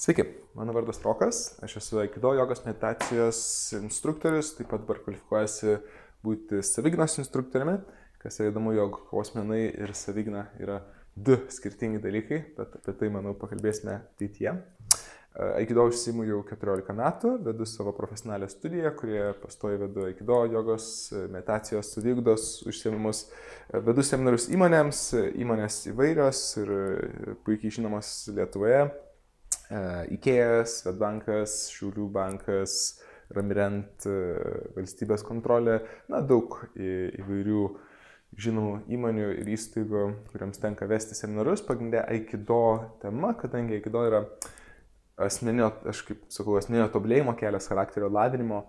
Sveiki, mano vardas Rokas, aš esu Aikido jogos meditacijos instruktorius, taip pat dabar kvalifikuojasi būti savignos instruktoriumi, kas yra įdomu, jog kovos menai ir savigna yra du skirtingi dalykai, bet apie tai, manau, pakalbėsime ateityje. Aikido užsimu jau 14 metų, vedu savo profesionalią studiją, kurie pastoju vedu Aikido jogos, meditacijos, savigdos užsiemimus, vedu seminarus įmonėms, įmonės įvairios ir puikiai žinomos Lietuvoje Ikėjas, Svetbankas, Šiaulių bankas, Ramirent, valstybės kontrolė, na, daug įvairių žinomų įmonių ir įstaigų, kuriams tenka vesti seminarus, pagrindė Aikido tema, kadangi Aikido yra asmenio, aš kaip sakau, asmenio tobulėjimo kelias, charakterio lavinimo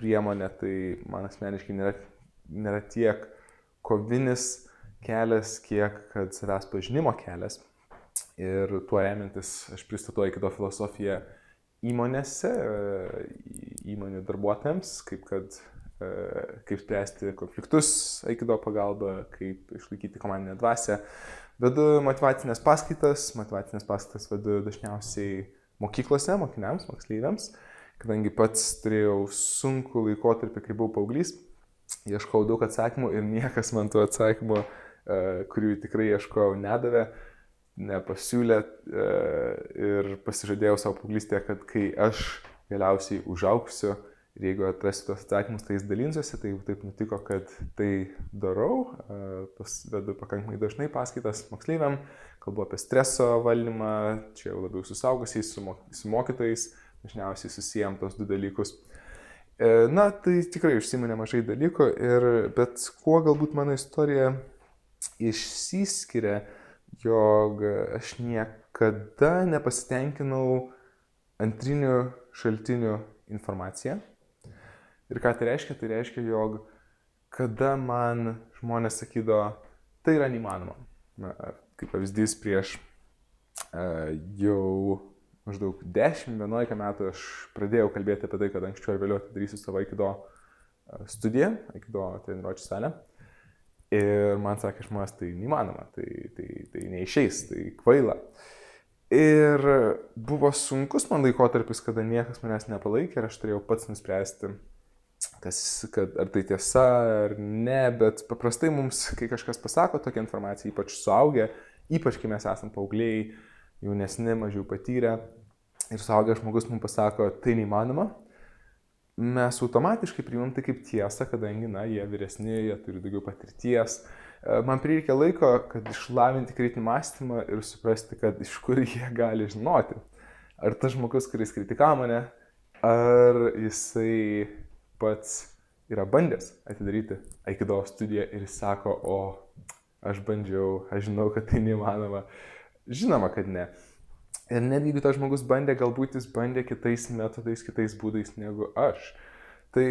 priemonė, tai man asmeniškai nėra, nėra tiek kovinis kelias, kiek kad savęs pažinimo kelias. Ir tuo remintis aš pristatau Aikido filosofiją įmonėse, įmonių darbuotojams, kaip kad kaip spręsti konfliktus Aikido pagalba, kaip išlaikyti komandinę dvasę. Vedu motivacinės paskaitas, motivacinės paskaitas vedu dažniausiai mokyklose, mokiniams, moksleiviams, kadangi pats turėjau sunku laikotarpį, kai buvau paauglys, ieškau daug atsakymų ir niekas man tų atsakymų, kurių tikrai ieškojau, nedavė nepasiūlė e, ir pasižadėjau savo paauglystėje, kad kai aš galiausiai užauksiu ir jeigu atrasiu tos atsakymus, tai jais dalinsiuosi, tai taip nutiko, kad tai darau, e, vedu pakankamai dažnai paskaitas moksleiviam, kalbu apie streso valdymą, čia jau labiau su saugusiais, su, mo su mokytojais, dažniausiai susijęm tos du dalykus. E, na, tai tikrai užsiminė nemažai dalykų, ir, bet kuo galbūt mano istorija išsiskiria, jog aš niekada nepasitenkinau antrinių šaltinių informaciją. Ir ką tai reiškia? Tai reiškia, jog kada man žmonės sakydavo, tai yra neįmanoma. Na, kaip pavyzdys, prieš uh, jau maždaug 10-11 metų aš pradėjau kalbėti apie tai, kad anksčiau ar vėliau atidarysiu savo Aikido studiją, Aikido treniruočio salę. Ir man sakė žmonės, tai neįmanoma, tai, tai, tai neišeis, tai kvaila. Ir buvo sunkus man laikotarpis, kada niekas manęs nepalaikė ir aš turėjau pats nuspręsti, kas, kad, ar tai tiesa ar ne, bet paprastai mums, kai kažkas pasako tokią informaciją, ypač suaugę, ypač kai mes esame paaugliai, jaunesni, mažiau patyrę, ir suaugęs žmogus mums pasako, tai neįmanoma, mes automatiškai priimam tai kaip tiesą, kadangi, na, jie vyresni, jie turi daugiau patirties. E, man prireikia laiko, kad išlavinti kritinį mąstymą ir suprasti, kad iš kur jie gali žinoti. Ar tas žmogus, kuris kritikavo mane, ar jisai pats yra bandęs atidaryti Aikido studiją ir sako, o aš bandžiau, aš žinau, kad tai neįmanoma. Žinoma, kad ne. Ir netgi jeigu tas žmogus bandė, galbūt jis bandė kitais metodais, kitais būdais negu aš. Tai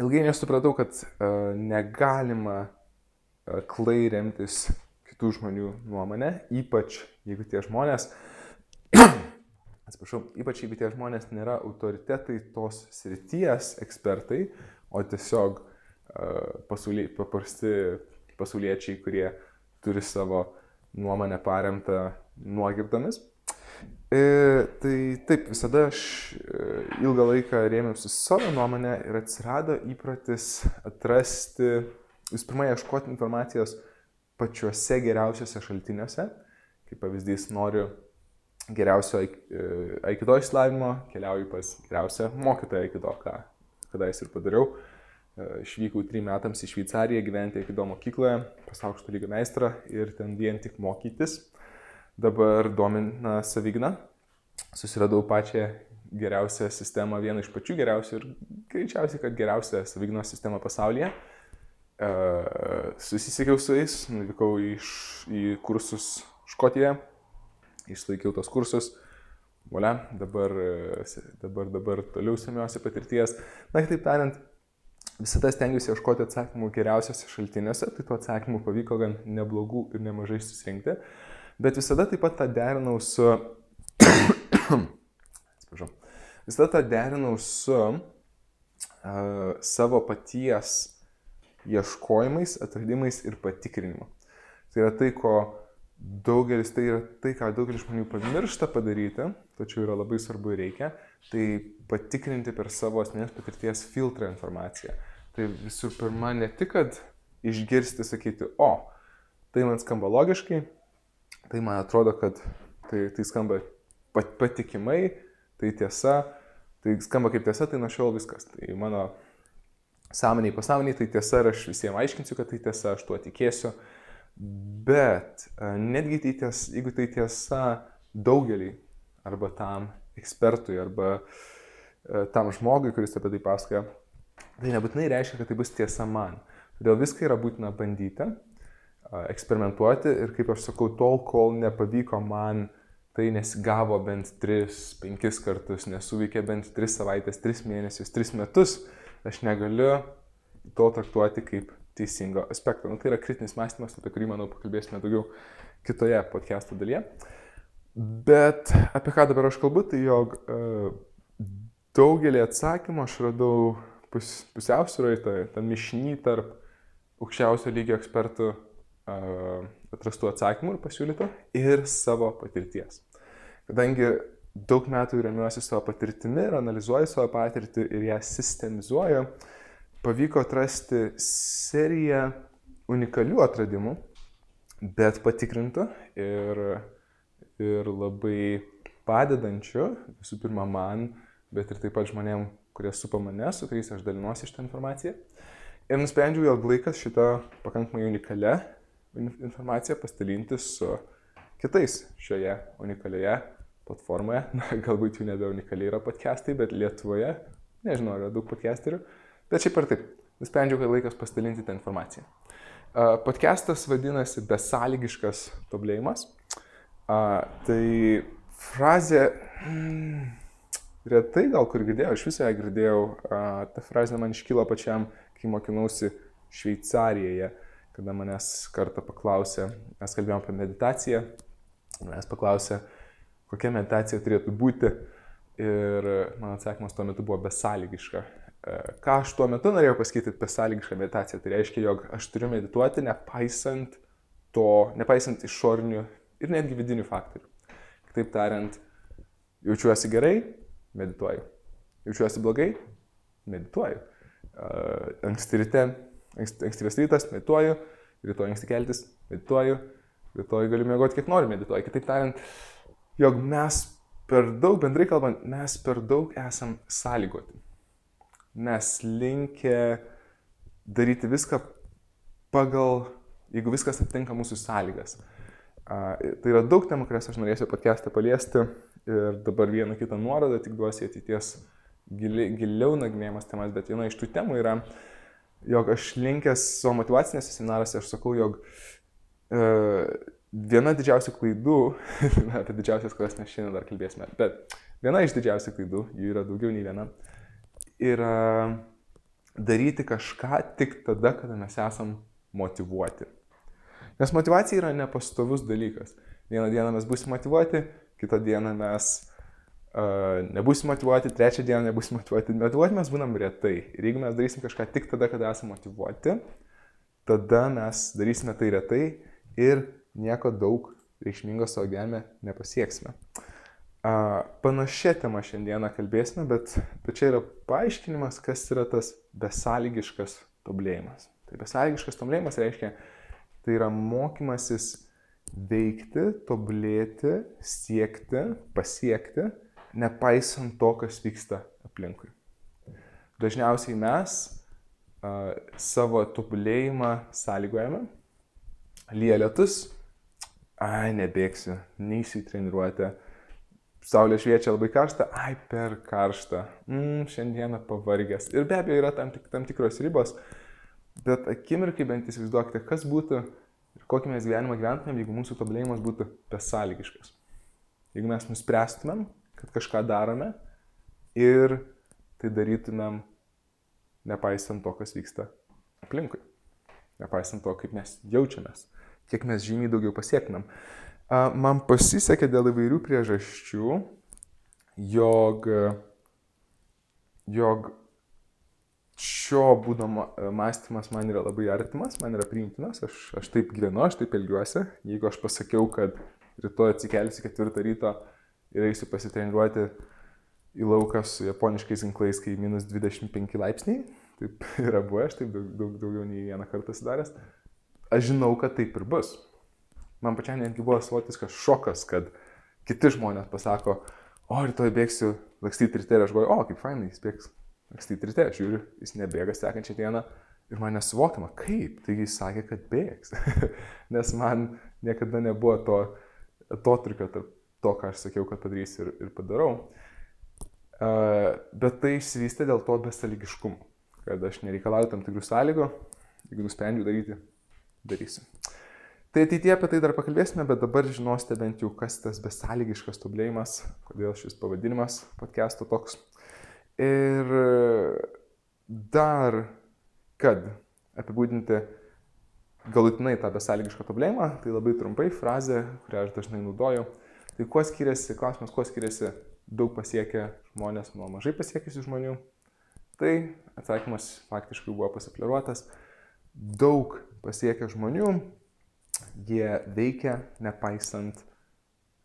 ilgai nesupratau, kad uh, negalima uh, klai remtis kitų žmonių nuomonę, ypač jeigu tie žmonės, atsiprašau, ypač jeigu tie žmonės nėra autoritetai tos srities ekspertai, o tiesiog uh, pasauly, paprasti pasauliečiai, kurie turi savo nuomonę paremtą nuogirdomis. E, tai taip, visada aš e, ilgą laiką rėmiausi savo nuomonę ir atsirado įpratis atrasti, vis pirma, ieškoti informacijos pačiuose geriausiuose šaltiniuose. Kaip pavyzdys, noriu geriausio e, aikido išsilavinimo, keliauju pas geriausią mokytoją aikido, ką kadais ir padariau. E, išvykau trim metams į Šveicariją gyventi aikido mokykloje, pas aukšto lygio meistrą ir ten vien tik mokytis dabar domina savigna. Susiradau pačią geriausią sistemą, vieną iš pačių geriausių ir greičiausiai, kad geriausią savignos sistemą pasaulyje. Uh, susisiekiau su jais, nuvykau iš, į kursus Škotijoje, išlaikiau tos kursus, Volia, dabar, dabar, dabar toliau semiuosi patirties. Na, kitaip tariant, visada stengiuosi ieškoti atsakymų geriausiose šaltiniuose, tai tų atsakymų pavyko gan neblogų ir nemažai susirinkti. Uh, Bet visada taip pat tą derinau su... Atsiprašau. Visada tą derinau su uh, savo paties ieškojimais, atradimais ir patikrinimu. Tai yra tai, ko daugelis tai yra tai, ką daugelis žmonių pamiršta padaryti, tačiau yra labai svarbu ir reikia, tai patikrinti per savo asmenės patirties filtrą informaciją. Tai visų pirma, ne tik, kad išgirsti, sakyti, o, tai man skamba logiškai, tai man atrodo, kad tai, tai skamba pat, patikimai, tai tiesa, tai skamba kaip tiesa, tai nuo šiol viskas. Tai mano sąmoniai, pasąmoniai, tai tiesa ir aš visiems aiškinsiu, kad tai tiesa, aš tuo tikėsiu. Bet e, netgi tai tiesa, jeigu tai tiesa daugeliai, arba tam ekspertui, arba e, tam žmogui, kuris apie tai pasakoja, tai nebūtinai reiškia, kad tai bus tiesa man. Todėl viską yra būtina bandyti, eksperimentuoti ir kaip aš sakau, tol, kol nepavyko man tai nesigavo bent 3-5 kartus, nesuveikė bent 3 savaitės, 3 mėnesius, 3 metus, aš negaliu to traktuoti kaip teisingo aspekto. Nu, tai yra kritinis mąstymas, apie kurį, manau, pakalbėsime daugiau kitoje podcast'o dalyje. Bet apie ką dabar aš kalbu, tai jog uh, daugelį atsakymų aš radau pus, pusiausvyroj, tą, tą mišinį tarp aukščiausio lygio ekspertų atrastų atsakymų ir pasiūlytų ir savo patirties. Kadangi daug metų remiuosi savo patirtimi ir analizuoju savo patirtį ir ją sistemizuoju, pavyko atrasti seriją unikalių atradimų, bet patikrintų ir, ir labai padedančių, visų pirma man, bet ir taip pat žmonėm, kurie supa mane, su kuriais aš dalinuosi šitą informaciją. Ir nusprendžiau, jog laikas šitą pakankamai unikalią informaciją pasidalinti su kitais šioje unikalioje platformoje. Na, galbūt jų nebe unikaliai yra podcastai, bet Lietuvoje, nežinau, yra daug podcasterių. Bet šiaip ar taip, nusprendžiau, kad laikas pasidalinti tą informaciją. Podcastas vadinasi besąlygiškas tobulėjimas. Tai frazė, hmm, retai gal kur girdėjau, aš visą ją girdėjau, ta frazė man iškilo pačiam kai mokinausi Šveicarijoje, kada manęs kartą paklausė, mes kalbėjome apie meditaciją, manęs paklausė, kokia meditacija turėtų būti ir mano atsakymas tuo metu buvo besąlygiška. E, ką aš tuo metu norėjau pasakyti besąlygišką meditaciją, tai reiškia, jog aš turiu medituoti nepaisant to, nepaisant išorinių ir netgi vidinių faktorių. Kitaip tariant, jaučiuosi gerai, medituoju. Jaučiuosi blogai, medituoju anksti ryte, ankstyvas rytas, medituoju, rytoj anksti keltis, medituoju, rytoj galiu mėgoti kiek noriu, medituoju. Kitaip tariant, jog mes per daug, bendrai kalbant, mes per daug esam sąlygoti. Mes linkę daryti viską pagal, jeigu viskas atitinka mūsų sąlygas. Uh, tai yra daug temų, kurias aš norėsiu podcast'e paliesti ir dabar vieną kitą nuorodą tik duosiu ateities gili, giliau nagrinėjamas temas, bet viena iš tų temų yra, jog aš linkęs savo motivacinėse seminaruose, aš sakau, jog e, viena didžiausių klaidų, apie didžiausias klaidas mes šiandien dar kalbėsime, bet viena iš didžiausių klaidų, jų yra daugiau nei viena, yra daryti kažką tik tada, kada mes esam motivuoti. Nes motivacija yra nepastovus dalykas. Vieną dieną mes būsime motivuoti, kitą dieną mes nebūsim motivuoti, trečią dieną nebūsim motivuoti. Motivuoti mes būnam retai. Ir jeigu mes darysim kažką tik tada, kada esame motivuoti, tada mes darysime tai retai ir nieko daug reikšmingo savo gyvenime nepasieksime. Panašia tema šiandieną kalbėsime, bet, bet čia yra paaiškinimas, kas yra tas besąlygiškas tobulėjimas. Tai besąlygiškas tobulėjimas reiškia, tai yra mokymasis veikti, tobulėti, siekti, pasiekti nepaisant to, kas vyksta aplinkui. Dažniausiai mes a, savo tobulėjimą sąlygojame. Lyja lietus, ai, nebėgsiu, neįsiu treniruotę. Saulė šviečia labai karšta, ai, per karšta. Mm, šiandieną pavargęs. Ir be abejo yra tam, tik, tam tikros ribos, bet akimirkai bent įsivaizduokite, kas būtų ir kokį mes gyvenimą gyventumėm, jeigu mūsų tobulėjimas būtų besąlygiškas. Jeigu mes nuspręstumėm, kad kažką darome ir tai darytumėm nepaisant to, kas vyksta aplinkui. Nepaisant to, kaip mes jaučiamės, kiek mes žymiai daugiau pasiektumėm. Man pasisekė dėl įvairių priežasčių, jog, jog šio būdo mąstymas man yra labai artimas, man yra priimtinas, aš, aš taip gyvenu, aš taip elgiuosi. Jeigu aš pasakiau, kad rytoj atsikelsiu ketvirtą ryto ir eisiu pasitreniruoti į lauką su japoniškais ginklais, kai minus 25 laipsniai, taip yra buvę, aš taip daug, daug daugiau nei vieną kartą sudaręs, aš žinau, kad taip ir bus. Man pačiam netgi buvo savotiškas šokas, kad kiti žmonės pasako, o rytoj bėgsiu lakstyti ryte. Ir aš galvoju, o kaip fainai, jis bėgs lakstyti ryte, aš žiūriu, jis nebėga sekančią dieną ir man nesuvokiama, kaip, taigi jis sakė, kad bėgs, nes man niekada nebuvo to atotrukio tarp to, ką aš sakiau, kad padarysiu ir, ir padarau. Uh, bet tai išsivystė dėl to besaligiškumo, kad aš nereikalauju tam tikrų sąlygų, jeigu nusprendžiu daryti, darysiu. Tai ateityje apie tai dar pakalbėsime, bet dabar žinosite bent jau, kas tas besąlygiškas tobulėjimas, kodėl šis pavadinimas podcast'o toks. Ir dar, kad apibūdinti galutinai tą besąlygišką tobulėjimą, tai labai trumpai frazė, kurią aš dažnai naudoju. Tai kuo skiriasi, klausimas, kuo skiriasi daug pasiekę žmonės nuo mažai pasiekiusių žmonių? Tai atsakymas faktiškai buvo pasipleruotas. Daug pasiekę žmonių jie veikia nepaisant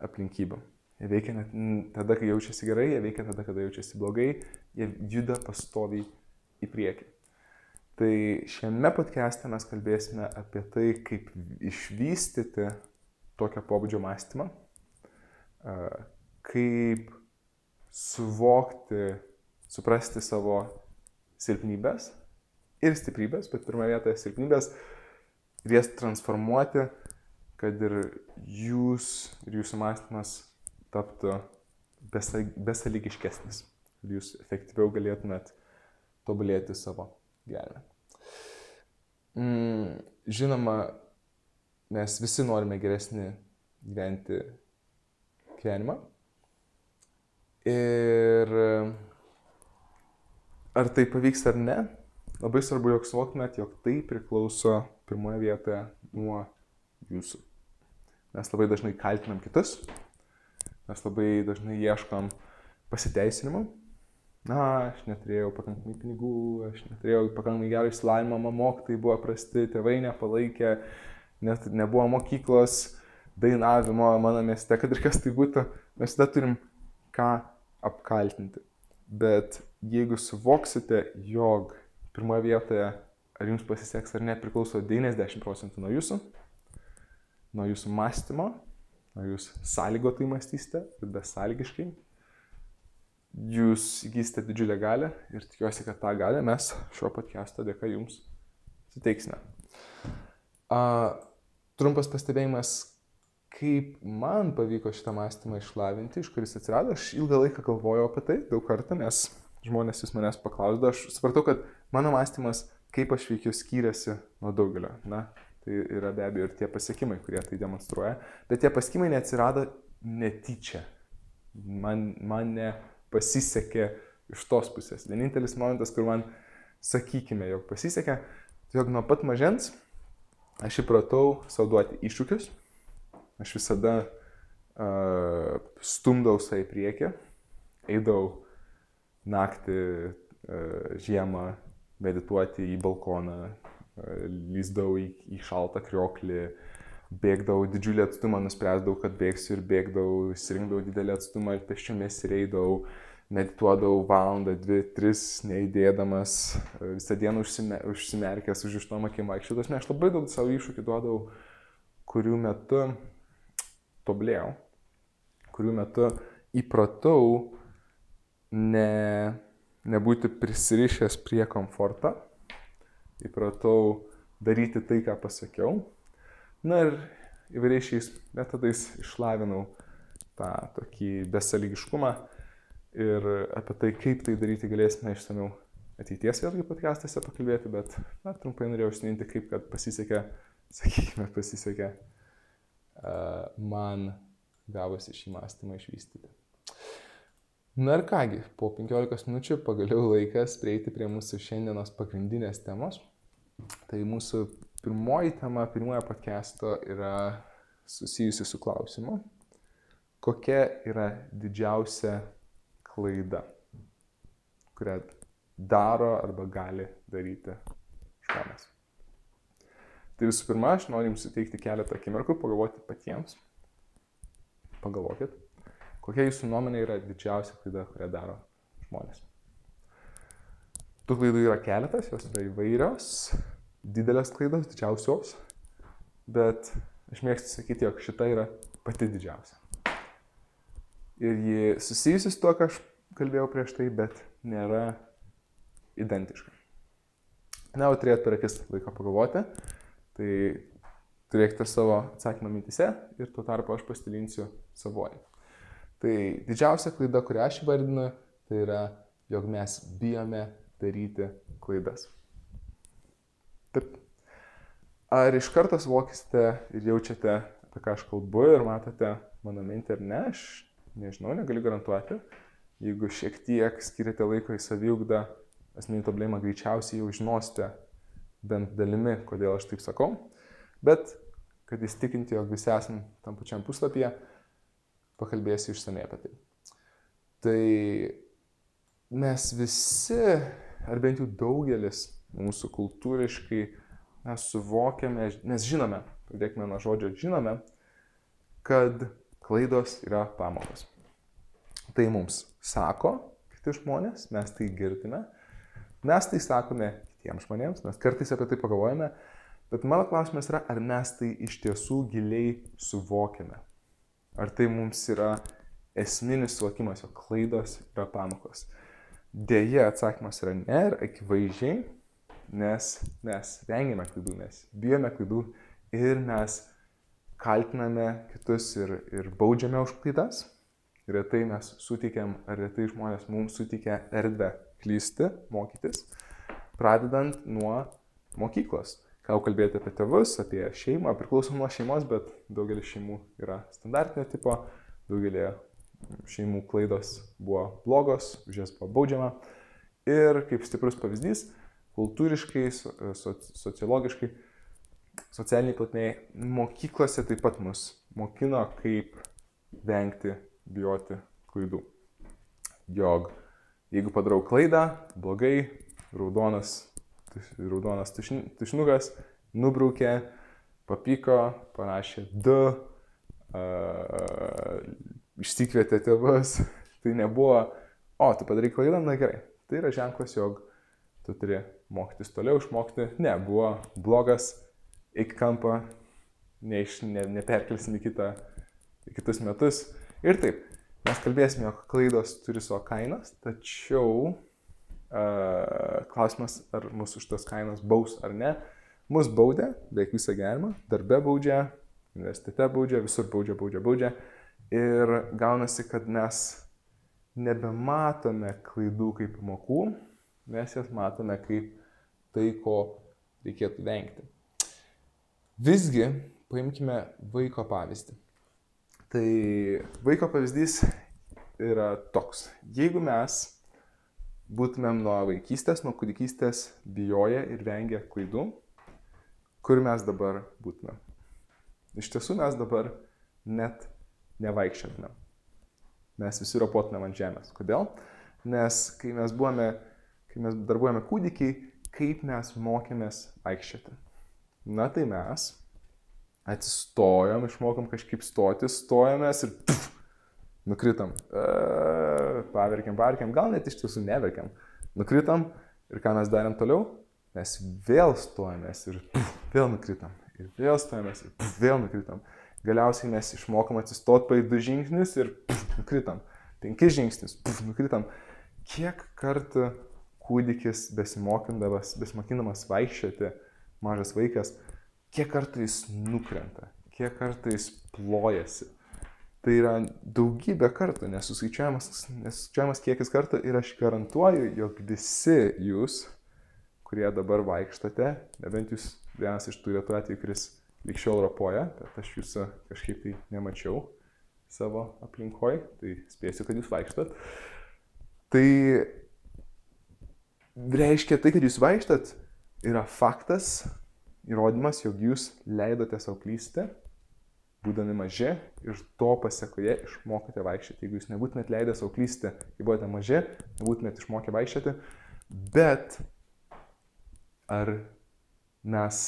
aplinkybių. Jie veikia net tada, kai jaučiasi gerai, jie veikia tada, kada jaučiasi blogai, jie juda pastoviai į priekį. Tai šiame podcast'e mes kalbėsime apie tai, kaip išvystyti tokio pobūdžio mąstymą, kaip suvokti, suprasti savo silpnybės ir stiprybės, bet pirmoje vietoje silpnybės ir jas transformuoti, kad ir jūs ir jūsų mąstymas taptų besaligiškesnis ir jūs efektyviau galėtumėt tobulėti savo gyvenime. Mm, žinoma, mes visi norime geresnį gyventi gyvenimą. Ir ar tai pavyks ar ne, labai svarbu, jog suvoktumėt, jog tai priklauso pirmoje vietoje nuo jūsų. Mes labai dažnai kaltinam kitus, mes labai dažnai ieškom pasiteisinimų. Na, aš neturėjau pakankamai pinigų, aš neturėjau pakankamai gerą išsilavinimą, mamoktai buvo prasti, tėvai nepalaikė, net nebuvo mokyklos, dainavimo mano mieste, kad ir kas tai būtų, mes tada turim ką apkaltinti. Bet jeigu suvoksite, jog pirmoje vietoje ar jums pasiseks ar ne, priklauso 90 procentų nuo jūsų, nuo jūsų mąstymo, nuo jūs sąlygotai mąstysite ir besąlygiškai. Jūs įgysite didžiulę galę ir tikiuosi, kad tą galę mes šio podcast'o dėka jums suteiksime. Uh, trumpas pastebėjimas, kaip man pavyko šitą mąstymą išlavinti, iš kuris atsirado, aš ilgą laiką galvojau apie tai daug kartų, nes žmonės vis manęs paklausdavo, aš supratau, kad mano mąstymas kaip aš veikiu skiriasi nuo daugelio. Na, tai yra be abejo ir tie pasiekimai, kurie tai demonstruoja. Bet tie pasiekimai neatsirado netyčia. Man, man nepasisekė iš tos pusės. Vienintelis momentas, kur man sakykime, jog pasisekė, jog nuo pat mažens aš įpratau savo duoti iššūkius. Aš visada uh, stumdau save į priekį, eidavau naktį, uh, žiemą medituoti į balkoną, e, lyzdavau į, į šaltą krioklį, bėgdavau didžiulį atstumą, nuspręsdavau, kad bėgsiu ir bėgdavau, įsirinkdavau didelį atstumą ir pešiomis reidavau, medituodavau valandą, dvi, tris, neįdėdamas, visą dieną užsimer, užsimerkęs už ištom akim vaikščiotas. Aš labai daug savo iššūkių duodavau, kurių metu tobulėjau, kurių metu įpratau ne nebūti prisirišęs prie komforto, įpratau daryti tai, ką pasakiau. Na ir įvairiais šiais metodais išlavinau tą tokį besaligiškumą ir apie tai, kaip tai daryti, galėsime išsamiau ateities vėlgi podcastuose pakalbėti, bet na, trumpai norėjau užsiminti, kaip kad pasisekė, sakykime, pasisekė man gavosi šį mąstymą išvystyti. Na ir kągi, po 15 minučių pagaliau laikas prieiti prie mūsų šiandienos pagrindinės temos. Tai mūsų pirmoji tema, pirmojo podcast'o yra susijusi su klausimu, kokia yra didžiausia klaida, kurią daro arba gali daryti žmonės. Tai visų pirma, aš noriu jums suteikti keletą akimirkų pagalvoti patiems. Pagalvokit, kokia jūsų nuomonė yra didžiausia klaida, kurią daro žmonės. Tų klaidų yra keletas, jos yra įvairios, didelės klaidos, didžiausios, bet aš mėgstu sakyti, jog šita yra pati didžiausia. Ir ji susijusi su tuo, ką aš kalbėjau prieš tai, bet nėra identiška. Na, o turėt per akis laiko pagalvoti, tai turėkite savo atsakymą mintise ir tuo tarpu aš pasidalinsiu savoji. Tai didžiausia klaida, kurią aš įvardinu, tai yra, jog mes bijome daryti klaidas. Taip. Ar iš karto suvokysite ir jaučiate, apie ką aš kalbu ir matote mano mintį ar ne, aš nežinau, negaliu garantuoti. Jeigu šiek tiek skiriate laiko į saviugdą, asmeninį tobulėjimą, greičiausiai jau žinosite bent dalimi, kodėl aš taip sakau. Bet, kad įstikinti, jog visi esame tam pačiam puslapyje, pakalbėsiu išsamei apie tai. Tai mes visi, ar bent jau daugelis mūsų kultūriškai, mes suvokiame, mes žinome, pradėkime nuo žodžio žinome, kad klaidos yra pamokos. Tai mums sako kiti žmonės, mes tai girdime, mes tai sakome kitiems žmonėms, mes kartais apie tai pagalvojame, bet mano klausimas yra, ar mes tai iš tiesų giliai suvokiame. Ar tai mums yra esminis suvokimas, jo klaidos yra pamokos. Deja, atsakymas yra ne ir akivaizdžiai, nes mes vengiame klaidų, mes bijome klaidų ir mes kaltiname kitus ir, ir baudžiame už klaidas. Retai mes sutikiam, ar retai žmonės mums sutikia erdvę klysti, mokytis pradedant nuo mokyklos. Ką kalbėti apie tėvus, apie šeimą, priklausom nuo šeimos, bet daugelis šeimų yra standartinio tipo, daugelį šeimų klaidos buvo blogos, už jas buvo baudžiama. Ir kaip stiprus pavyzdys, kultūriškai, sociologiškai, socialiniai platmėje, mokyklose taip pat mus mokino, kaip vengti, bijoti klaidų. Jog jeigu padarau klaidą, blogai, raudonas, raudonas tušnukas, nubraukė, papyko, parašė du, uh, išsikvietė tėvus, tai nebuvo, o, tu padarai klaidą, na gerai. Tai yra ženklas, jog tu turi mokytis toliau išmokti. Ne, buvo blogas, eik kampą, neiš, ne, neperkelsim į, kitą, į kitus metus. Ir taip, mes kalbėsime, jog klaidos turi savo kainas, tačiau klausimas, ar mūsų už tas kainas baus ar ne. Mus baudė beveik visą gyvenimą, darbe baudžia, universitete baudžia, visur baudžia, baudžia, baudžia. Ir gaunasi, kad mes nebematome klaidų kaip pamokų, mes jas matome kaip tai, ko reikėtų vengti. Visgi, paimkime vaiko pavyzdį. Tai vaiko pavyzdys yra toks. Jeigu mes būtumėm nuo vaikystės, nuo kūdikystės bijoję ir vengę klaidų, kur mes dabar būtumėm. Iš tiesų mes dabar net nevaikščiotumėm. Mes visi ropotumėm ant žemės. Kodėl? Nes kai mes buvome, kai mes dar buvome kūdikiai, kaip mes mokėmės vaikščioti. Na tai mes atsistojom, išmokom kažkaip stoti, stojomės ir pff, nukritam. E, paverkiam, paverkiam, gal net iš tiesų neverkiam. Nukritam ir ką mes darėm toliau? Mes vėl stojamės ir puf, vėl nukritam. Ir vėl stojamės ir puf, vėl nukritam. Galiausiai mes išmokom atsistot paį du žingsnius ir puf, nukritam. Penkis žingsnius, puf, nukritam. Kiek kartų kūdikis besimokindamas, besimokindamas vaikščioti, mažas vaikas, kiek kartų jis nukrenta, kiek kartų jis plojasi, Tai yra daugybė kartų nesuskaičiuojamas, nesuskaičiuojamas kiekis kartų ir aš garantuoju, jog visi jūs, kurie dabar vaikštate, nebent jūs vienas iš tų retų atvejų, kuris likščiau ropoja, bet aš jūsų kažkaip tai nemačiau savo aplinkoje, tai spėsiu, kad jūs vaikštat. Tai reiškia tai, kad jūs vaikštat, yra faktas, įrodymas, jog jūs leidote savo klysti būdami maži ir to pasiekoje išmokote vaikščioti. Jeigu jūs nebūtumėt leidę savo klysti, kai buvote maži, nebūtumėt išmokę vaikščioti, Bet ar mes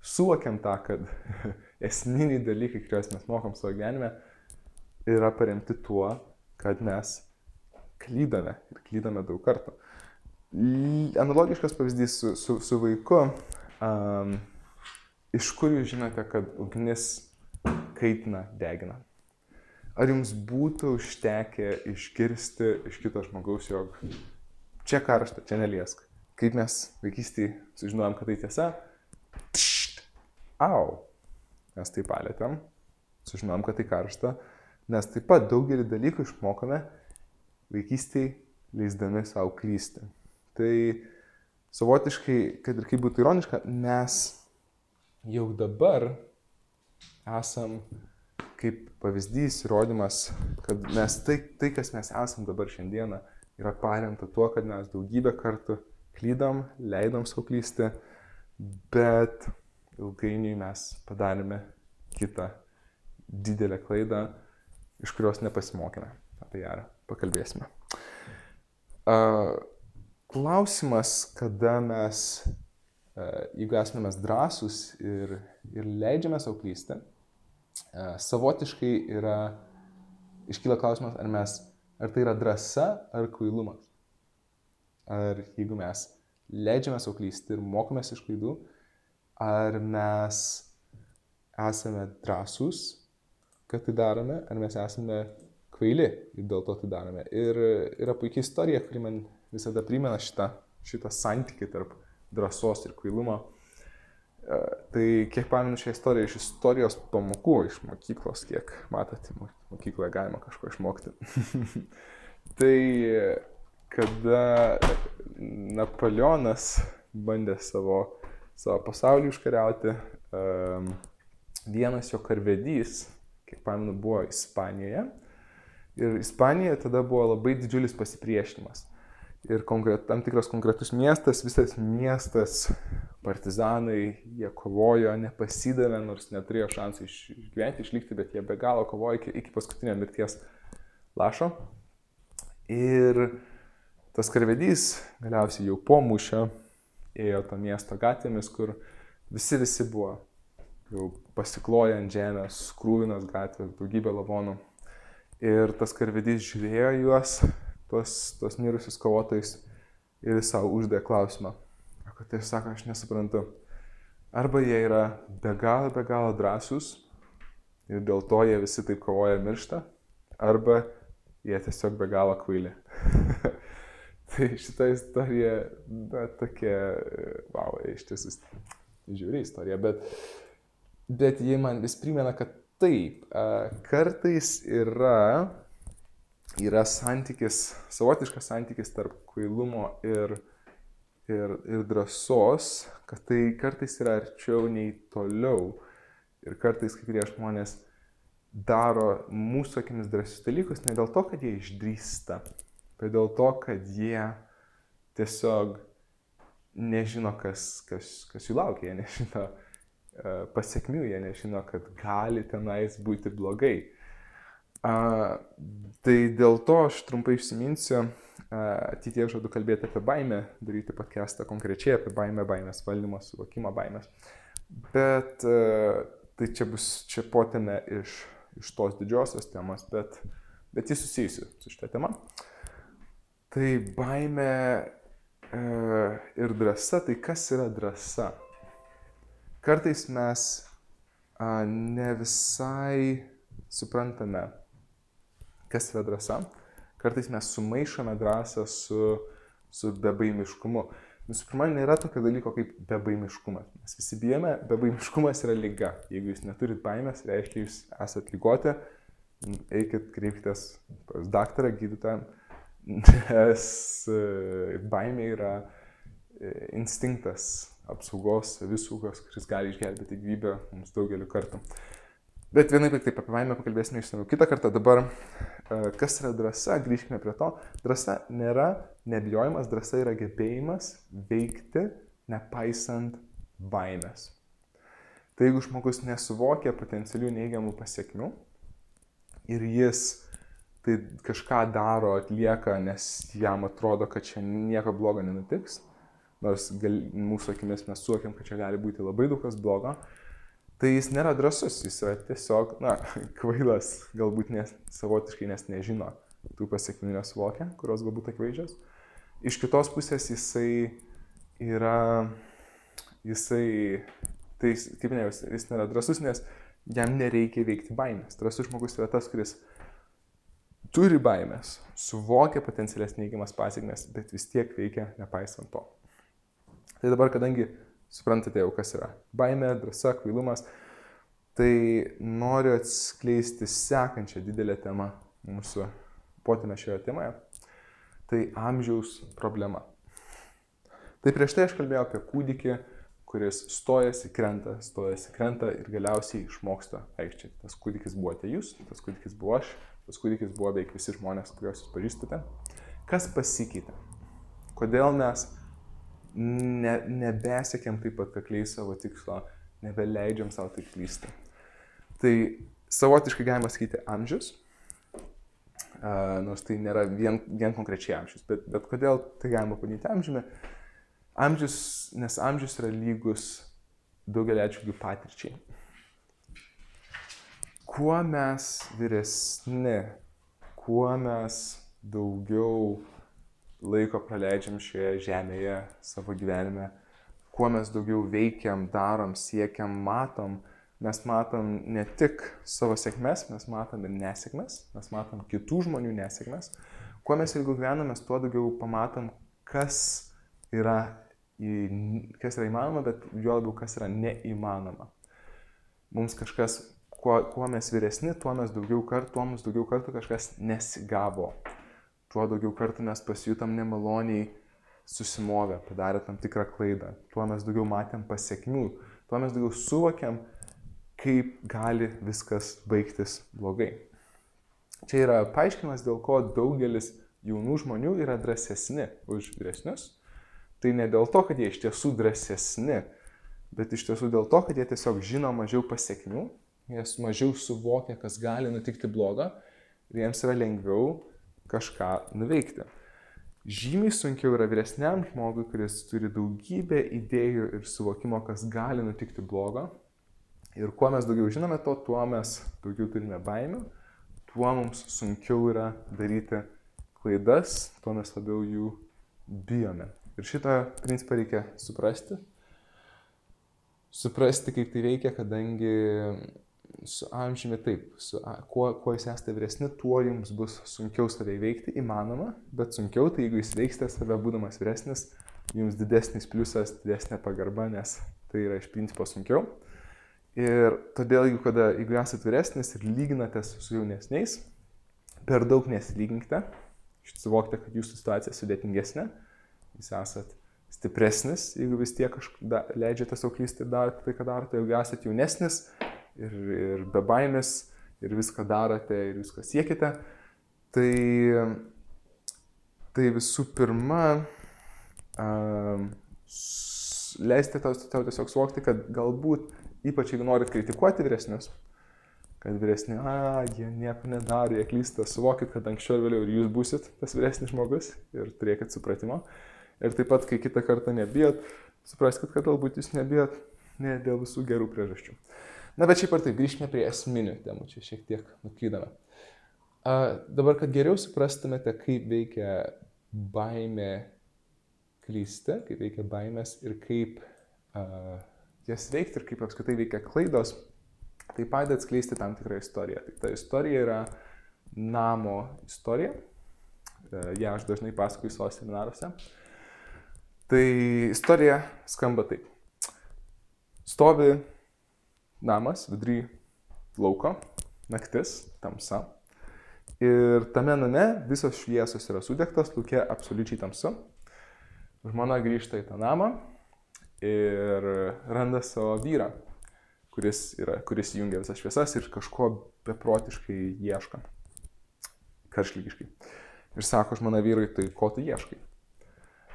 suvokiam tą, kad esminiai dalykai, kuriuos mes mokom savo gyvenime, yra paremti tuo, kad mes klydame ir klydame daug kartų. Analogiškas pavyzdys su, su, su vaiku. Um, iš kur jūs žinote, kad ugnis kaitina, degina? Ar jums būtų užtekę išgirsti iš kito žmogaus, jog čia karšta, čia neliesk? Kaip mes vaikystėje sužinojom, kad tai tiesa? Pšt, au, mes tai palėtėm, sužinojom, kad tai karšta, Nes taip pat daugelį dalykų išmokome vaikystėje leisdami savo klysti. Tai savotiškai, kad ir kaip būtų ironiška, mes jau dabar esam kaip pavyzdys, įrodymas, kad mes tai, tai, kas mes esam dabar šiandieną, yra paremta tuo, kad mes daugybę kartų klydom, leidom savo klysti, bet ilgainiui mes padarėme kitą didelę klaidą iš kurios nepasimokėme. Apie ją pakalbėsime. Klausimas, kada mes, jeigu esame mes drąsūs ir, ir leidžiame savo klysti, savotiškai yra, iškyla klausimas, ar, mes, ar tai yra drąsa ar kvailumas. Ar jeigu mes leidžiame savo klysti ir mokomės iš klaidų, ar mes esame drąsūs kad tai darome, ar mes esame kvaili ir dėl to tai darome. Ir yra puikia istorija, kuri man visada primena šitą, šitą santykį tarp drąsos ir kvailumo. E, tai kiek pamenu šią istoriją iš istorijos pamokų, iš mokyklos, kiek matote, mokykloje galima kažko išmokti. tai kada Napoleonas bandė savo, savo pasaulį užkariauti, vienas jo karvedys kiek pamenu, buvo Ispanijoje. Ir Ispanijoje tada buvo labai didžiulis pasipriešinimas. Ir konkret, tam tikras konkretus miestas, visas miestas, partizanai, jie kovojo, nepasidavė, nors neturėjo šansų išgyventi, išlikti, bet jie be galo kovojo iki, iki paskutinio mirties lašo. Ir tas karvedys galiausiai jau po mūšio ėjo to miesto gatvėmis, kur visi visi buvo jau pasikloja ant žemės, krūvinas gatvės, daugybė lavonų. Ir tas karvedys žiūrėjo juos, tuos, tuos mirusius kovotojus ir savo uždė klausimą. Kad tai sako, aš nesuprantu. Arba jie yra be galo, be galo drąsūs ir dėl to jie visi taip kovoja ir miršta, arba jie tiesiog be galo kvaili. tai šita istorija, na, tokia, wow, iš tiesų, žiūri istorija, bet bet ji man vis primena, kad taip, kartais yra, yra santykis, savotiškas santykis tarp kvailumo ir, ir, ir drąsos, kad tai kartais yra arčiau nei toliau. Ir kartais kai kurie žmonės daro mūsų akimis drąsius dalykus ne dėl to, kad jie išdrįsta, bet dėl to, kad jie tiesiog nežino, kas, kas, kas jų laukia, jie nežino, E, pasiekmių, jie nežino, kad gali tenais būti blogai. A, tai dėl to aš trumpai išsiminsiu, ateitie žadu kalbėti apie baimę, daryti podcastą konkrečiai apie baimę, baimės valdymą, suvokimą baimės. Bet a, tai čia bus čia potėme iš, iš tos didžiosios temos, bet, bet jis susijusi su šitą temą. Tai baimė e, ir drąsa, tai kas yra drąsa? kartais mes a, ne visai suprantame, kas yra drąsa. Kartais mes sumaišome drąsą su, su bebaimiškumu. Visų pirma, nėra tokio dalyko kaip bebaimiškumas. Mes visi bijome, bebaimiškumas yra lyga. Jeigu jūs neturit baimės, reiškia, jūs esate lygoti, eikit kreipkitės pas daktarą, gydytoją, nes e, baimė yra e, instinktas, apsaugos, savisaugos, kuris gali išgelbėti gyvybę mums daugeliu kartų. Bet vienaip ir taip apie baimę pakalbėsime išsamiau kitą kartą. Dabar, e, kas yra drąsa, grįžkime prie to. Drąsa nėra nebijojimas, drąsa yra gebėjimas veikti nepaisant baimės. Tai jeigu žmogus nesuvokia potencialių neigiamų pasiekmių ir jis tai kažką daro, atlieka, nes jam atrodo, kad čia nieko blogo nenutiks, nors gal, mūsų akimis mes suokiam, kad čia gali būti labai daug kas blogo, tai jis nėra drasus, jis yra tiesiog, na, kvailas, galbūt nes, savotiškai nes nežino tų pasiekmių nesuvokia, kurios galbūt akivaizdžios. Iš kitos pusės jisai yra, jisai, tai kaip minėjau, jis nėra drasus, nes jam nereikia veikti baimės. Drasus žmogus yra tas, kuris turi baimės, suvokia potencialias neigiamas pasiekmes, bet vis tiek veikia nepaisant to. Tai dabar, kadangi suprantate jau, kas yra baimė, drąsa, kvailumas, tai noriu atskleisti sekančią didelę temą mūsų potinę šioje temoje. Tai amžiaus problema. Tai prieš tai aš kalbėjau apie kūdikį, kuris stojasi, krenta, stojasi, krenta ir galiausiai išmoksta aikščiai. Tas kūdikis buvo atejus, tas kūdikis buvo aš, tas kūdikis buvo beveik visi žmonės, kuriuos jūs pažįstate. Kas pasikeitė? Kodėl mes ne, nebesiekėm taip pat kakliai savo tikslo, nebeleidžiam savo taip klysti? Tai savotiškai galima sakyti amžius, uh, nors tai nėra vien, vien konkrečiai amžius, bet, bet kodėl tai galima padinti amžiumi? Amžius, nes amžius yra lygus daugelį atžvilgių patirčiai. Kuo mes vyresni, kuo mes daugiau laiko praleidžiam šioje žemėje savo gyvenime, kuo mes daugiau veikiam, darom, siekiam, matom, mes matom ne tik savo sėkmes, mes matom ir nesėkmes, mes matom kitų žmonių nesėkmes. Kuo mes ilgiau gyvename, tuo daugiau pamatom, kas yra kas yra įmanoma, bet juo labiau kas yra neįmanoma. Mums kažkas, kuo, kuo mes vyresni, tuo mes daugiau kartų, tuo mums daugiau kartų kažkas nesigavo. Tuo daugiau kartų mes pasijutam nemaloniai susimovę, padarę tam tikrą klaidą. Tuo mes daugiau matėm pasiekmių. Tuo mes daugiau suvokiam, kaip gali viskas baigtis blogai. Čia yra paaiškinimas, dėl ko daugelis jaunų žmonių yra drąsesni už vyresnius Tai ne dėl to, kad jie iš tiesų drąsesni, bet iš tiesų dėl to, kad jie tiesiog žino mažiau pasiekmių, jie mažiau suvokia, kas gali nutikti blogo ir jiems yra lengviau kažką nuveikti. Žymiai sunkiau yra vyresniam žmogui, kuris turi daugybę idėjų ir suvokimo, kas gali nutikti blogo. Ir kuo mes daugiau žinome to, tuo mes daugiau turime baimių, tuo mums sunkiau yra daryti klaidas, tuo mes labiau jų bijome. Ir šitą principą reikia suprasti. Suprasti, kaip tai veikia, kadangi su amžiumi taip, su, kuo, kuo jūs esate vyresni, tuo jums bus sunkiau save įveikti, įmanoma, bet sunkiau, tai jeigu jūs veiksite save būdamas vyresnis, jums didesnis pliusas, didesnė pagarba, nes tai yra iš principo sunkiau. Ir todėl, jeigu, kada, jeigu esate vyresnis ir lyginatės su jaunesniais, per daug nesilyginkite, suvokite, kad jūsų situacija sudėtingesnė jūs esat stipresnis, jeigu vis tiek kažką leidžiate savo klysti ir darote tai, ką darote, jeigu esate jaunesnis ir, ir be baimės ir viską darote ir viską siekite, tai, tai visų pirma, um, leisti tau, tau tiesiog suvokti, kad galbūt, ypač jeigu norit kritikuoti vyresnius, kad vyresni, a, jie nieko nedaro, jie klysta, suvokit, kad anksčiau ir vėliau ir jūs busit tas vyresnis žmogus ir turėkit supratimo. Uh, Ir taip pat, kai kitą kartą nebijot, supraskite, kad galbūt jūs nebijot ne dėl visų gerų priežasčių. Na, bet šiaip ar taip, grįžkime prie esminių temų, čia šiek tiek nuklydame. A, dabar, kad geriau suprastumėte, kaip veikia baimė klysti, kaip veikia baimės ir kaip a, jas veikti ir kaip apskritai veikia klaidos, tai padeda atskleisti tam tikrą istoriją. Tai ta istorija yra namo istorija, e, ją aš dažnai pasakoju savo seminaruose. Tai istorija skamba taip. Stovi namas vidury lauko, naktis, tamsa. Ir tame name visos šviesos yra sudegtos, laukia absoliučiai tamsu. Žmona grįžta į tą namą ir randa savo vyrą, kuris, yra, kuris jungia visas šviesas ir kažko beprotiškai ieško. Karšlygiškai. Ir sako žmona vyrui, tai ko tu ieškai?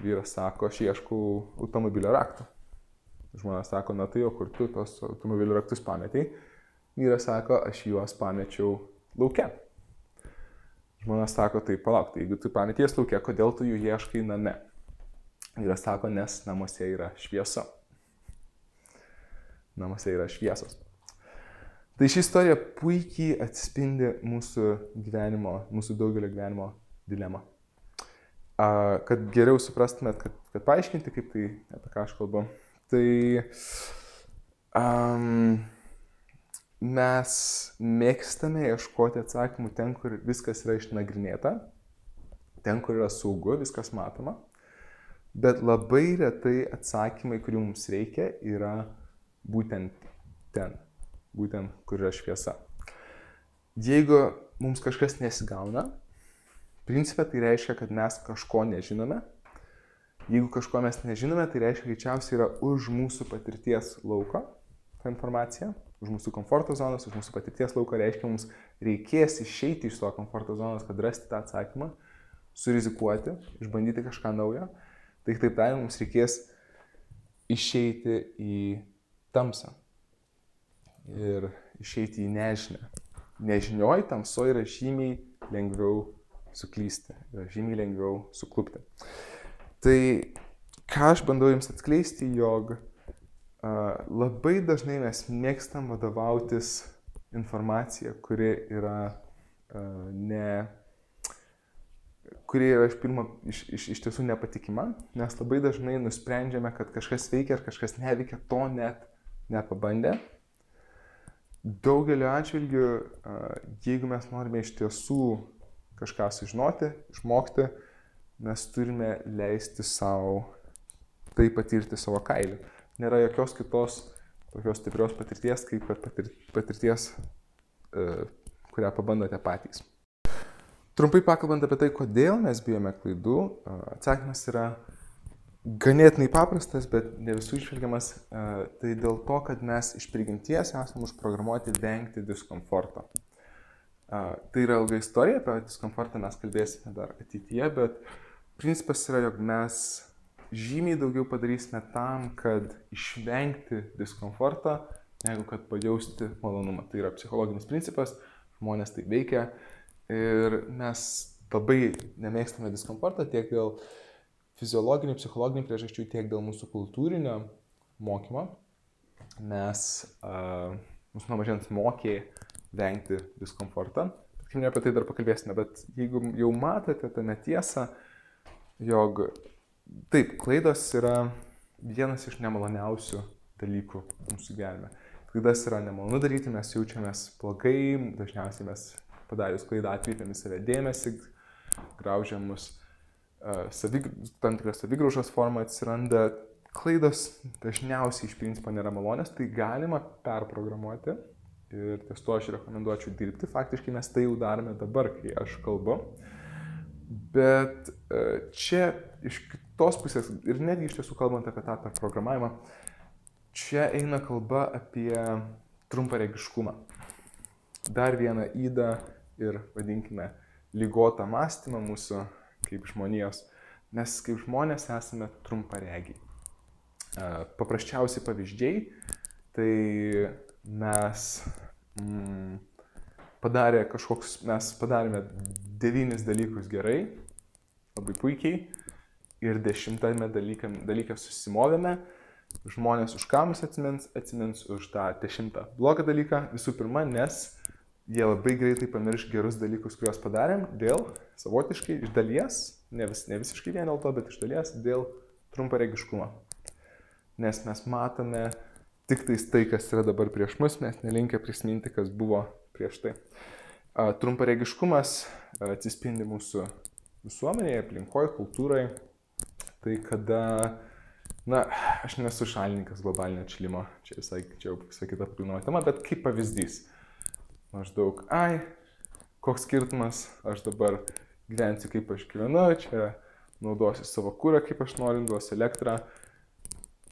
Vyras sako, aš ieškau automobilio raktų. Žmona sako, na tai o kur tu tos automobilio raktus pametai? Vyras sako, aš juos pamečiau laukia. Žmona sako, tai palauk, tai jeigu tu pamaties laukia, kodėl tu jų ieškai name? Vyras sako, nes namuose yra šviesa. Namuose yra šviesos. Tai ši istorija puikiai atspindi mūsų gyvenimo, mūsų daugelio gyvenimo dilemą. Kad geriau suprastumėt, kad, kad paaiškinti, kaip tai, apie ką aš kalbu, tai um, mes mėgstame ieškoti atsakymų ten, kur viskas yra išnagrinėta, ten, kur yra saugu, viskas matoma, bet labai retai atsakymai, kurių mums reikia, yra būtent ten būtent kur yra šviesa. Jeigu mums kažkas nesigauna, principė tai reiškia, kad mes kažko nežinome. Jeigu kažko mes nežinome, tai reiškia, greičiausiai yra už mūsų patirties lauko ta informacija, už mūsų komforto zonos, už mūsų patirties lauko reiškia, mums reikės išeiti iš to komforto zonos, kad rasti tą atsakymą, surizikuoti, išbandyti kažką naujo. Tai kitaip tariant, mums reikės išeiti į tamsą, ir išeiti į nežinę. Nežinioj tamsoje yra žymiai lengviau suklysti, yra žymiai lengviau suklupti. Tai ką aš bandau jums atskleisti, jog uh, labai dažnai mes mėgstam vadovautis informacija, kuri yra uh, ne kuri yra iš pirmo iš, iš, iš tiesų nepatikima, nes labai dažnai nusprendžiame, kad kažkas veikia ar kažkas neveikia, to net nepabandę. Daugeliu atžvilgių, jeigu mes norime iš tiesų kažką sužinoti, išmokti, mes turime leisti savo tai patirti savo kailiu. Nėra jokios kitos tokios stiprios patirties, kaip patirties, kurią pabandote patys. Trumpai pakalbant apie tai, kodėl mes bijome klaidų, atsakymas yra ganėtinai paprastas, bet ne visų išvelgiamas, e, tai dėl to, kad mes iš prigimties esame užprogramuoti vengti diskomforto. E, tai yra ilga istorija, apie diskomfortą mes kalbėsime dar ateityje, bet principas yra, jog mes žymiai daugiau padarysime tam, kad išvengti diskomfortą, negu kad pajausti malonumą. Tai yra psichologinis principas, žmonės tai veikia ir mes labai nemėgstame diskomfortą tiek dėl uh, fiziologinių, psichologinių priežasčių, tiek dėl mūsų kultūrinio mokymo. Mes, uh, mūsų nuo mažens mokė vengti diskomfortą. Kaip ne apie tai dar pakalbėsime, bet jeigu jau matote tą netiesą, jog taip, klaidos yra vienas iš nemaloniausių dalykų mūsų gyvenime. Klaidas yra nemalonu daryti, mes jaučiamės blogai, dažniausiai mes padarius klaidą atkreipiam į save dėmesį, graužiam mus savig, tam tikra savigraužos forma atsiranda, klaidos dažniausiai iš principo nėra malonės, tai galima perprogramuoti ir ties to aš rekomenduočiau dirbti. Faktiškai mes tai jau darome dabar, kai aš kalbu. Bet čia iš kitos pusės, ir netgi iš tiesų kalbant apie tą perprogramavimą, čia eina kalba apie trumparegiškumą. Dar vieną įdą ir, vadinkime, lygotą mąstymą mūsų kaip žmonijos, mes kaip žmonės esame trumparegiai. Paprasčiausi pavyzdžiai, tai mes mm, padarė kažkoks, mes padarėme devynis dalykus gerai, labai puikiai, ir dešimtame dalyke, dalyke susimovėme, žmonės už ką mus atsimins, atsimins už tą dešimtą blogą dalyką, visų pirma, nes jie labai greitai pamirš gerus dalykus, kuriuos padarėm, dėl savotiškai iš dalies, ne, vis, ne visiškai vien dėl to, bet iš dalies dėl trumparegiškumo. Nes mes matome tik tais tai, kas yra dabar prieš mus, mes nelinkę prisiminti, kas buvo prieš tai. Trumparegiškumas atsispindi mūsų visuomenėje, aplinkoje, kultūrai. Tai kada, na, aš nesu šalininkas globalinio atšilimo, čia visai, čia jau visai kita pilnoja tema, bet kaip pavyzdys maždaug, ai, koks skirtumas, aš dabar gyvensiu kaip aš gyvenu, čia naudosiu savo kūrą kaip aš noriu, duosiu elektrą,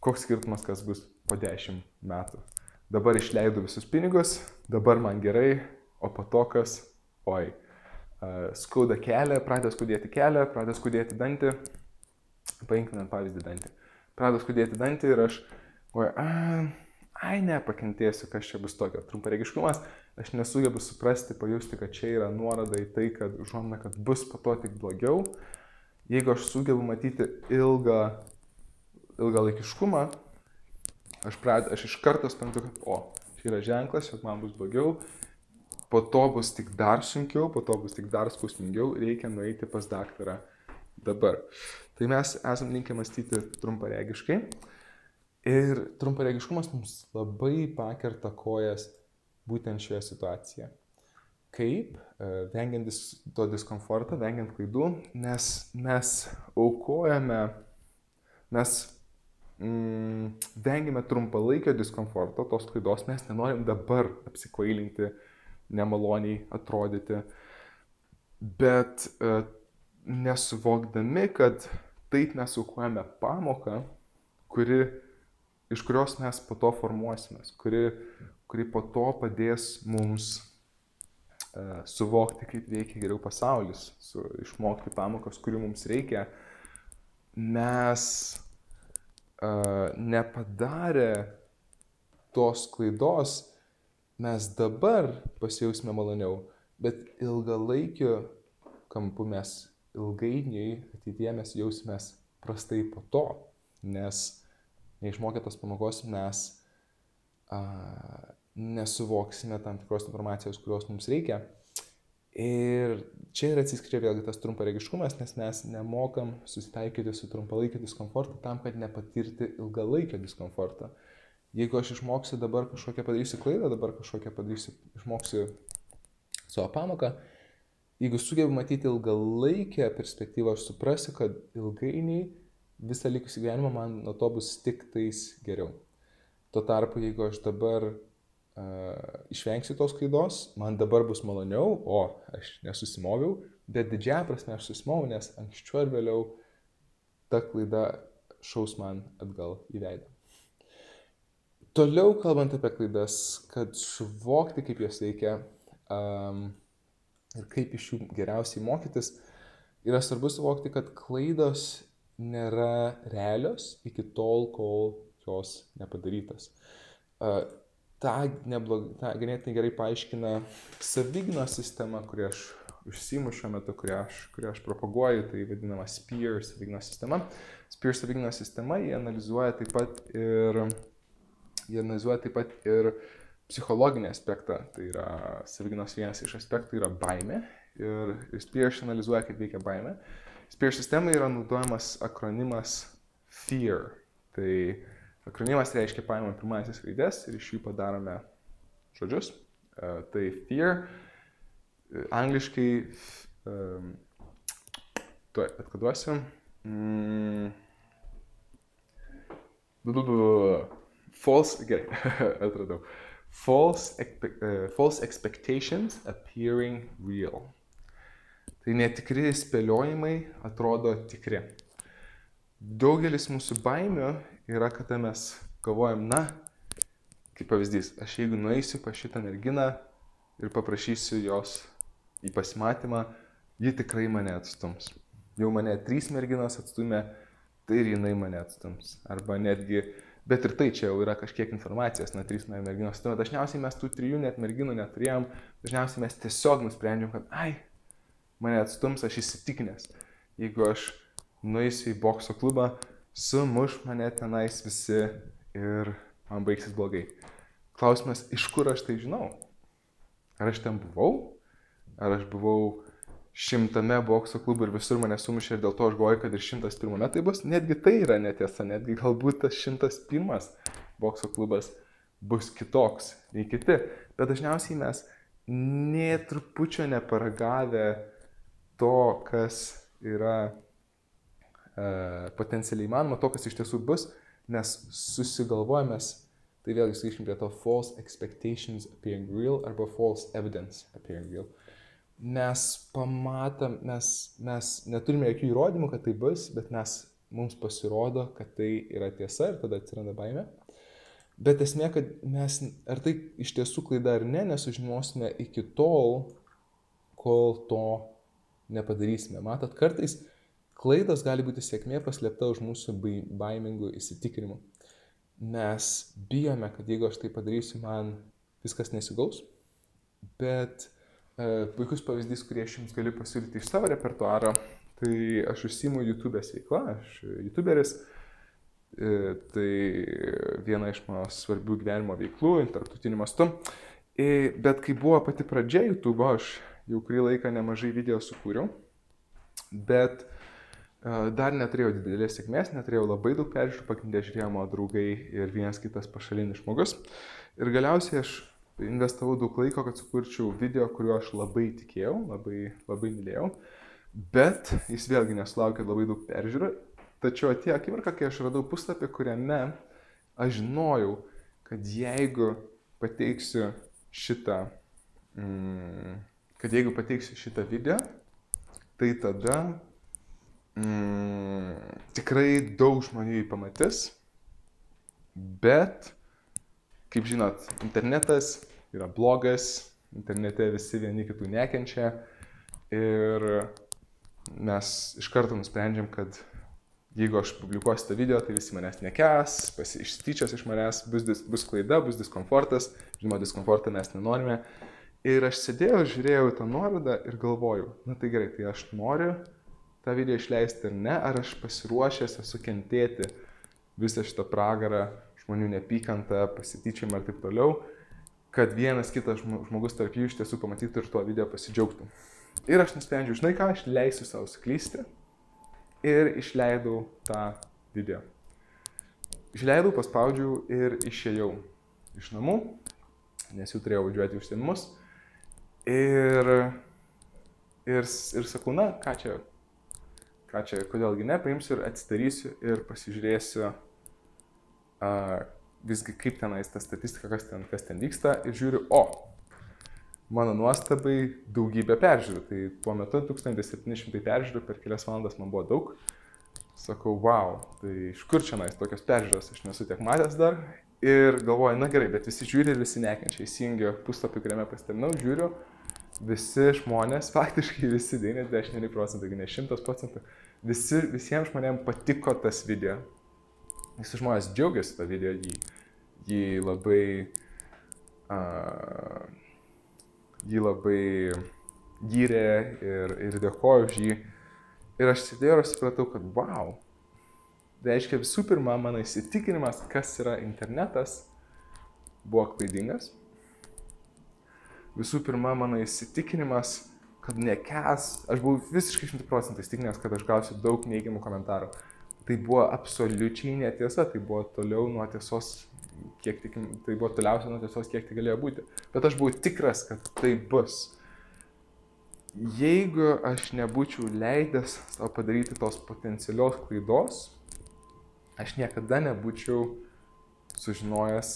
koks skirtumas, kas bus po 10 metų. Dabar išleidau visus pinigus, dabar man gerai, o po to kas, oi, skauda kelią, pradeda skaudėti kelią, pradeda skaudėti dantį, paimkime pavyzdį dantį. Pradeda skaudėti dantį ir aš, oi, ai ne, pakentėsiu, kas čia bus tokio. Trumparegiškumas aš nesugebu suprasti, pajusti, kad čia yra nuoroda į tai, kad užuomina, kad bus po to tik blogiau, jeigu aš sugebu matyti ilgą, ilgalaikiškumą, aš, prad, aš iš karto suprantu, kad, o, čia yra ženklas, jog man bus blogiau, po to bus tik dar sunkiau, po to bus tik dar skausmingiau, reikia nueiti pas daktarą dabar. Tai mes esam linkę mąstyti trumparegiškai ir trumparegiškumas mums labai pakerta kojas būtent šioje situacijoje. Kaip? E, vengiant to diskomforto, vengiant klaidų, nes mes aukojame, mes mm, vengiame trumpalaikio diskomforto, tos klaidos, mes nenorim dabar apsikvailinti, nemaloniai atrodyti, bet e, nesuvokdami, kad taip mes aukojame pamoką, kuri, iš kurios mes po to formuosimės, kuri, kuri po to padės mums uh, suvokti, kaip veikia geriau pasaulis, su, išmokti pamokas, kurių mums reikia, mes uh, nepadarę tos klaidos, mes dabar pasijausime maloniau, bet ilgalaikiu kampu mes ilgainiui ateityje mes jausimės prastai po to, nes neišmokę tos pamokos mes a, nesuvoksime tam tikros informacijos, kurios mums reikia. Ir čia ir atsiskria vėlgi tas trumparegiškumas, nes mes nemokam susitaikyti su trumpalaikiu diskomfortu tam, kad nepatirti ilgalaikio diskomforto. Jeigu aš išmoksiu dabar kažkokią padarysiu klaidą, dabar kažkokią padarysiu, išmoksiu savo pamoką, jeigu sugebu matyti ilgalaikę perspektyvą, aš suprasiu, kad ilgainiui visą likusį gyvenimą man nuo to bus tik tais geriau. Tuo tarpu, jeigu aš dabar uh, išvengsiu tos klaidos, man dabar bus maloniau, o aš nesusimoviau, bet didžiąją prasme aš susimoviau, nes anksčiau ar vėliau ta klaida šaus man atgal į veidą. Toliau kalbant apie klaidas, kad suvokti, kaip jos veikia, um, ir kaip iš jų geriausiai mokytis, yra svarbu suvokti, kad klaidos nėra realios iki tol, kol jos nepadarytas. Ta, neblog, ta ganėtinai gerai paaiškina savignos sistema, kurią aš užsimu šiuo metu, kurią aš, kurią aš propaguoju, tai vadinama SPEAR savignos sistema. SPEAR savignos sistema, jie analizuoja taip pat ir, jie analizuoja taip pat ir psichologinį aspektą, tai yra savigynos vienas iš aspektų yra baime ir Spear analizuoja, kaip veikia baime. Spear sistemai yra naudojamas akronimas FEAR. Tai akronimas reiškia paimame pirmasis raidės ir iš jų padarome žodžius. Uh, tai FEAR, uh, angliškai, um, tuoj atkoduosiu. Mm, false, gerai, atradau. False, uh, false expectations appearing real. Tai netikri spėliojimai atrodo tikri. Daugelis mūsų baimių yra, kad mes galvojam, na, kaip pavyzdys, aš jeigu nueisiu pas šitą merginą ir paprašysiu jos į pasimatymą, ji tikrai mane atstums. Jau mane trys merginos atstumė, tai ir jinai mane atstums. Arba netgi Bet ir tai čia jau yra kažkiek informacijos, na, trys merginos. Tai dažniausiai mes tų trijų net merginų neturėjom, dažniausiai mes tiesiog nusprendžiam, kad, ai, mane atstums, aš įsitikinęs. Jeigu aš nueisiu į bokso klubą, sumuš mane tenais visi ir man baigsis blogai. Klausimas, iš kur aš tai žinau? Ar aš ten buvau? Ar aš buvau šimtame bokso klubų ir visur mane sumušė ir dėl to aš galvoju, kad ir šimtas pirmame tai bus. Netgi tai yra netiesa, netgi galbūt tas šimtas pirmas bokso klubas bus kitoks nei kiti. Bet dažniausiai mes nė trupučio neparagavę to, kas yra uh, potencialiai įmanoma, to, kas iš tiesų bus, nes susigalvojame, tai vėlgi sugrįžkim prie to false expectations appearing real arba false evidence appearing real. Uh, mes pamatom, mes, mes neturime jokių įrodymų, kad tai bus, bet mes, mums pasirodo, kad tai yra tiesa ir tada atsiranda baime. Bet esmė, kad mes, ar tai iš tiesų klaida ar ne, nesužinosime iki tol, kol to nepadarysime. Matot, kartais klaidos gali būti sėkmė paslėpta už mūsų baimingų įsitikinimų. Mes bijome, kad jeigu aš tai padarysiu, man viskas nesigaus, bet puikus pavyzdys, kurį aš jums galiu pasiūlyti iš savo repertuaro, tai aš užsimu YouTube'ės veikla, aš YouTuberis. E, tai viena iš mano svarbių gyvenimo veiklų, tarptautiniu mastu. E, bet kai buvo pati pradžia YouTube, aš jau kurį laiką nemažai video sukūriau, bet dar neturėjau didelės sėkmės, neturėjau labai daug peržiūrų, pagrindė žiūrėjo mano draugai ir vienas kitas pašalinis žmogus. Ir galiausiai aš investavau daug laiko, kad sukurčiau video, kuriuo aš labai tikėjau, labai, labai mylėjau, bet jis vėlgi nesulaukė labai daug peržiūrų. Tačiau atėjo akimirka, kai aš radau puslapį, kuriame aš žinojau, kad jeigu pateiksiu šitą, mm, kad jeigu pateiksiu šitą video, tai tada mm, tikrai daug žmonių jį pamatys, bet, kaip žinot, internetas yra blogas, internete visi vieni kitų nekenčia ir mes iš karto nusprendžiam, kad jeigu aš publikuosiu tą video, tai visi manęs nekes, išstyčios iš manęs, bus, dis, bus klaida, bus diskomfortas, žinoma, diskomfortą mes nenorime. Ir aš sėdėjau, žiūrėjau tą nuorodą ir galvojau, na tai gerai, tai aš noriu tą video išleisti ar ne, ar aš pasiruošęs esu kentėti visą šitą pragarą, žmonių nepykantą, pasityčiamą ir taip toliau, kad vienas kitas žmogus tarp jų iš tiesų pamatytų ir tuo video pasidžiaugtų. Ir aš nusprendžiau, žinai ką, aš leisiu savo suklysti ir išleidau tą video. Išleidau, paspaudžiau ir išėjau iš namų, nes jau turėjau važiuoti užsienimus. Ir, ir, ir sakau, na, ką čia, ką čia, kodėlgi ne, paimsiu ir atsidarysiu ir pasižiūrėsiu visgi kaip tenais ta statistika, kas ten, kas ten vyksta ir žiūriu, o, mano nuostabai daugybė peržiūrų. Tai tuo metu 1700 peržiūrų per kelias valandas man buvo daug. Sakau, wow, tai iš kur čia nais tokios peržiūros, aš nesu tiek matęs dar. Ir galvoju, na gerai, bet visi žiūri ir visi nekenčia. Įsijungiu puslapį, kuriame pasidalinau, žiūriu, visi žmonės, faktiškai visi 99 procentai, ne 100 procentų, visi, visiems žmonėms patiko tas video. Visi žmonės džiaugiasi tą video, jį, jį labai, uh, jį labai gyrė ir, ir dėkoju už jį. Ir aš sėdėjau ir supratau, kad wow. Tai reiškia visų pirma, mano įsitikinimas, kas yra internetas, buvo klaidingas visų pirma mano įsitikinimas, kad nekes, aš buvau visiškai šimtų procentų įsitikinęs, kad aš gausiu daug neigiamų komentarų. Tai buvo absoliučiai netiesa, tai buvo toliau nuo tiesos, kiek tik, tai buvo toliausia nuo tiesos, kiek tai galėjo būti. Bet aš buvau tikras, kad tai bus. Jeigu aš nebūčiau leidęs savo padaryti tos potencialios klaidos, aš niekada nebūčiau sužinojęs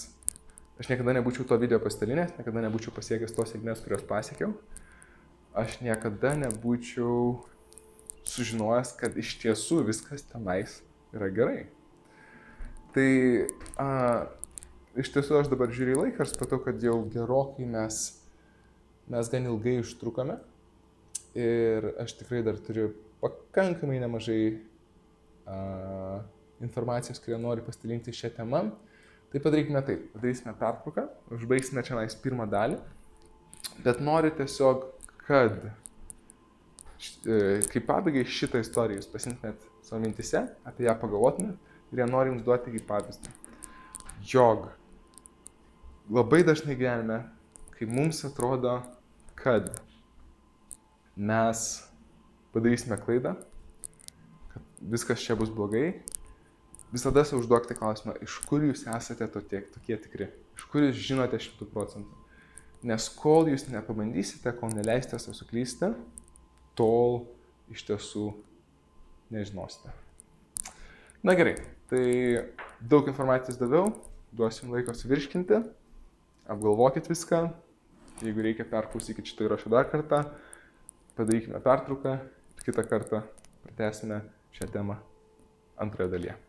Aš niekada nebūčiau to video pasidalinęs, niekada nebūčiau pasiekęs tos sėkmės, kurios pasiekiau. Aš niekada nebūčiau sužinojęs, kad iš tiesų viskas tenais yra gerai. Tai a, iš tiesų aš dabar žiūriu laiką ir supratau, kad jau gerokai mes, mes gan ilgai užtrukome. Ir aš tikrai dar turiu pakankamai nemažai a, informacijos, kurią noriu pasidalinti šią temą. Tai padarykime taip, padarysime pertrauką, užbaigsime čia nais pirmą dalį, bet noriu tiesiog, kad kaip pabaigai šitą istoriją jūs pasimtumėt savo mintise, apie ją pagalvotumėt ir ją noriu jums duoti kaip pavyzdį. Jog labai dažnai gyvenime, kai mums atrodo, kad mes padarysime klaidą, kad viskas čia bus blogai, visada sau užduokite klausimą, iš kur jūs esate tokie, tokie tikri, iš kur jūs žinote šimtų procentų. Nes kol jūs nepabandysite, kol neleisite savo suklysti, tol iš tiesų nežinosite. Na gerai, tai daug informacijos daviau, duosim laiko suvirškinti, apgalvokit viską, jeigu reikia perklausykit šitą įrašą dar kartą, padarykime pertrauką ir kitą kartą pratęsime šią temą antroje dalyje.